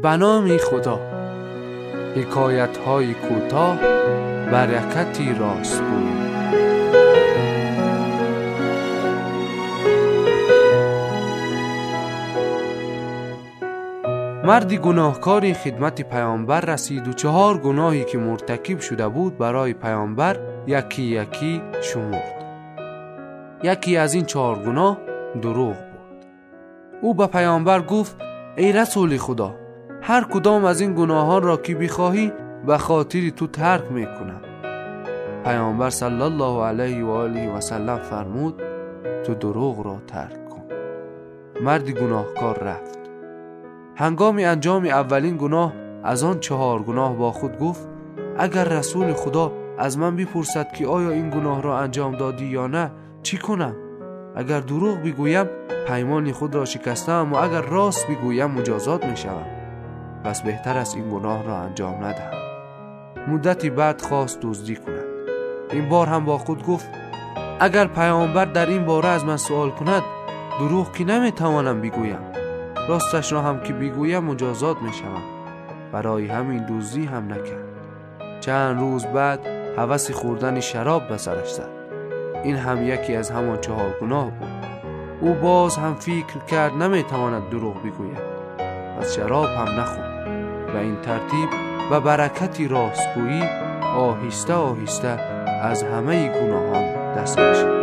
بنامی خدا. حکایت های کوتاه برکتی راستگویی مردی گناهکاری خدمت پیامبر رسید و چهار گناهی که مرتکب شده بود برای پیامبر یکی یکی شمرد. یکی از این چهار گناه دروغ بود. او به پیامبر گفت ای رسول خدا هر کدام از این گناهان را که بخواهی به خاطری تو ترک می‌کنم. پیامبر صلی الله علیه و آله و سلم فرمود تو دروغ را ترک کن. مردی گناهکار رفت. هنگام انجام اولین گناه از آن چهار گناه با خود گفت اگر رسول خدا از من بپرسد که آیا این گناه را انجام دادی یا نه چی کنم؟ اگر دروغ بگویم پیمان خود را شکستم و اگر راست بگویم مجازات می شوم پس بهتر است این گناه را انجام ندهم. مدتی بعد خواست دزدی کند. این بار هم با خود گفت اگر پیامبر در این باره از من سوال کند دروغ که نمی‌توانم بگویم. راستش را هم که بگویم مجازات می شوم برای همین دوزی هم نکرد. چند روز بعد هوس خوردن شراب به سرش زد. این هم یکی از همان چهار گناه بود. او باز هم فکر کرد نمی‌تواند دروغ بگوید. پس شراب هم نخورد. به این ترتیب و برکت راستگویی آهسته آهسته از همه گناهان دست کشید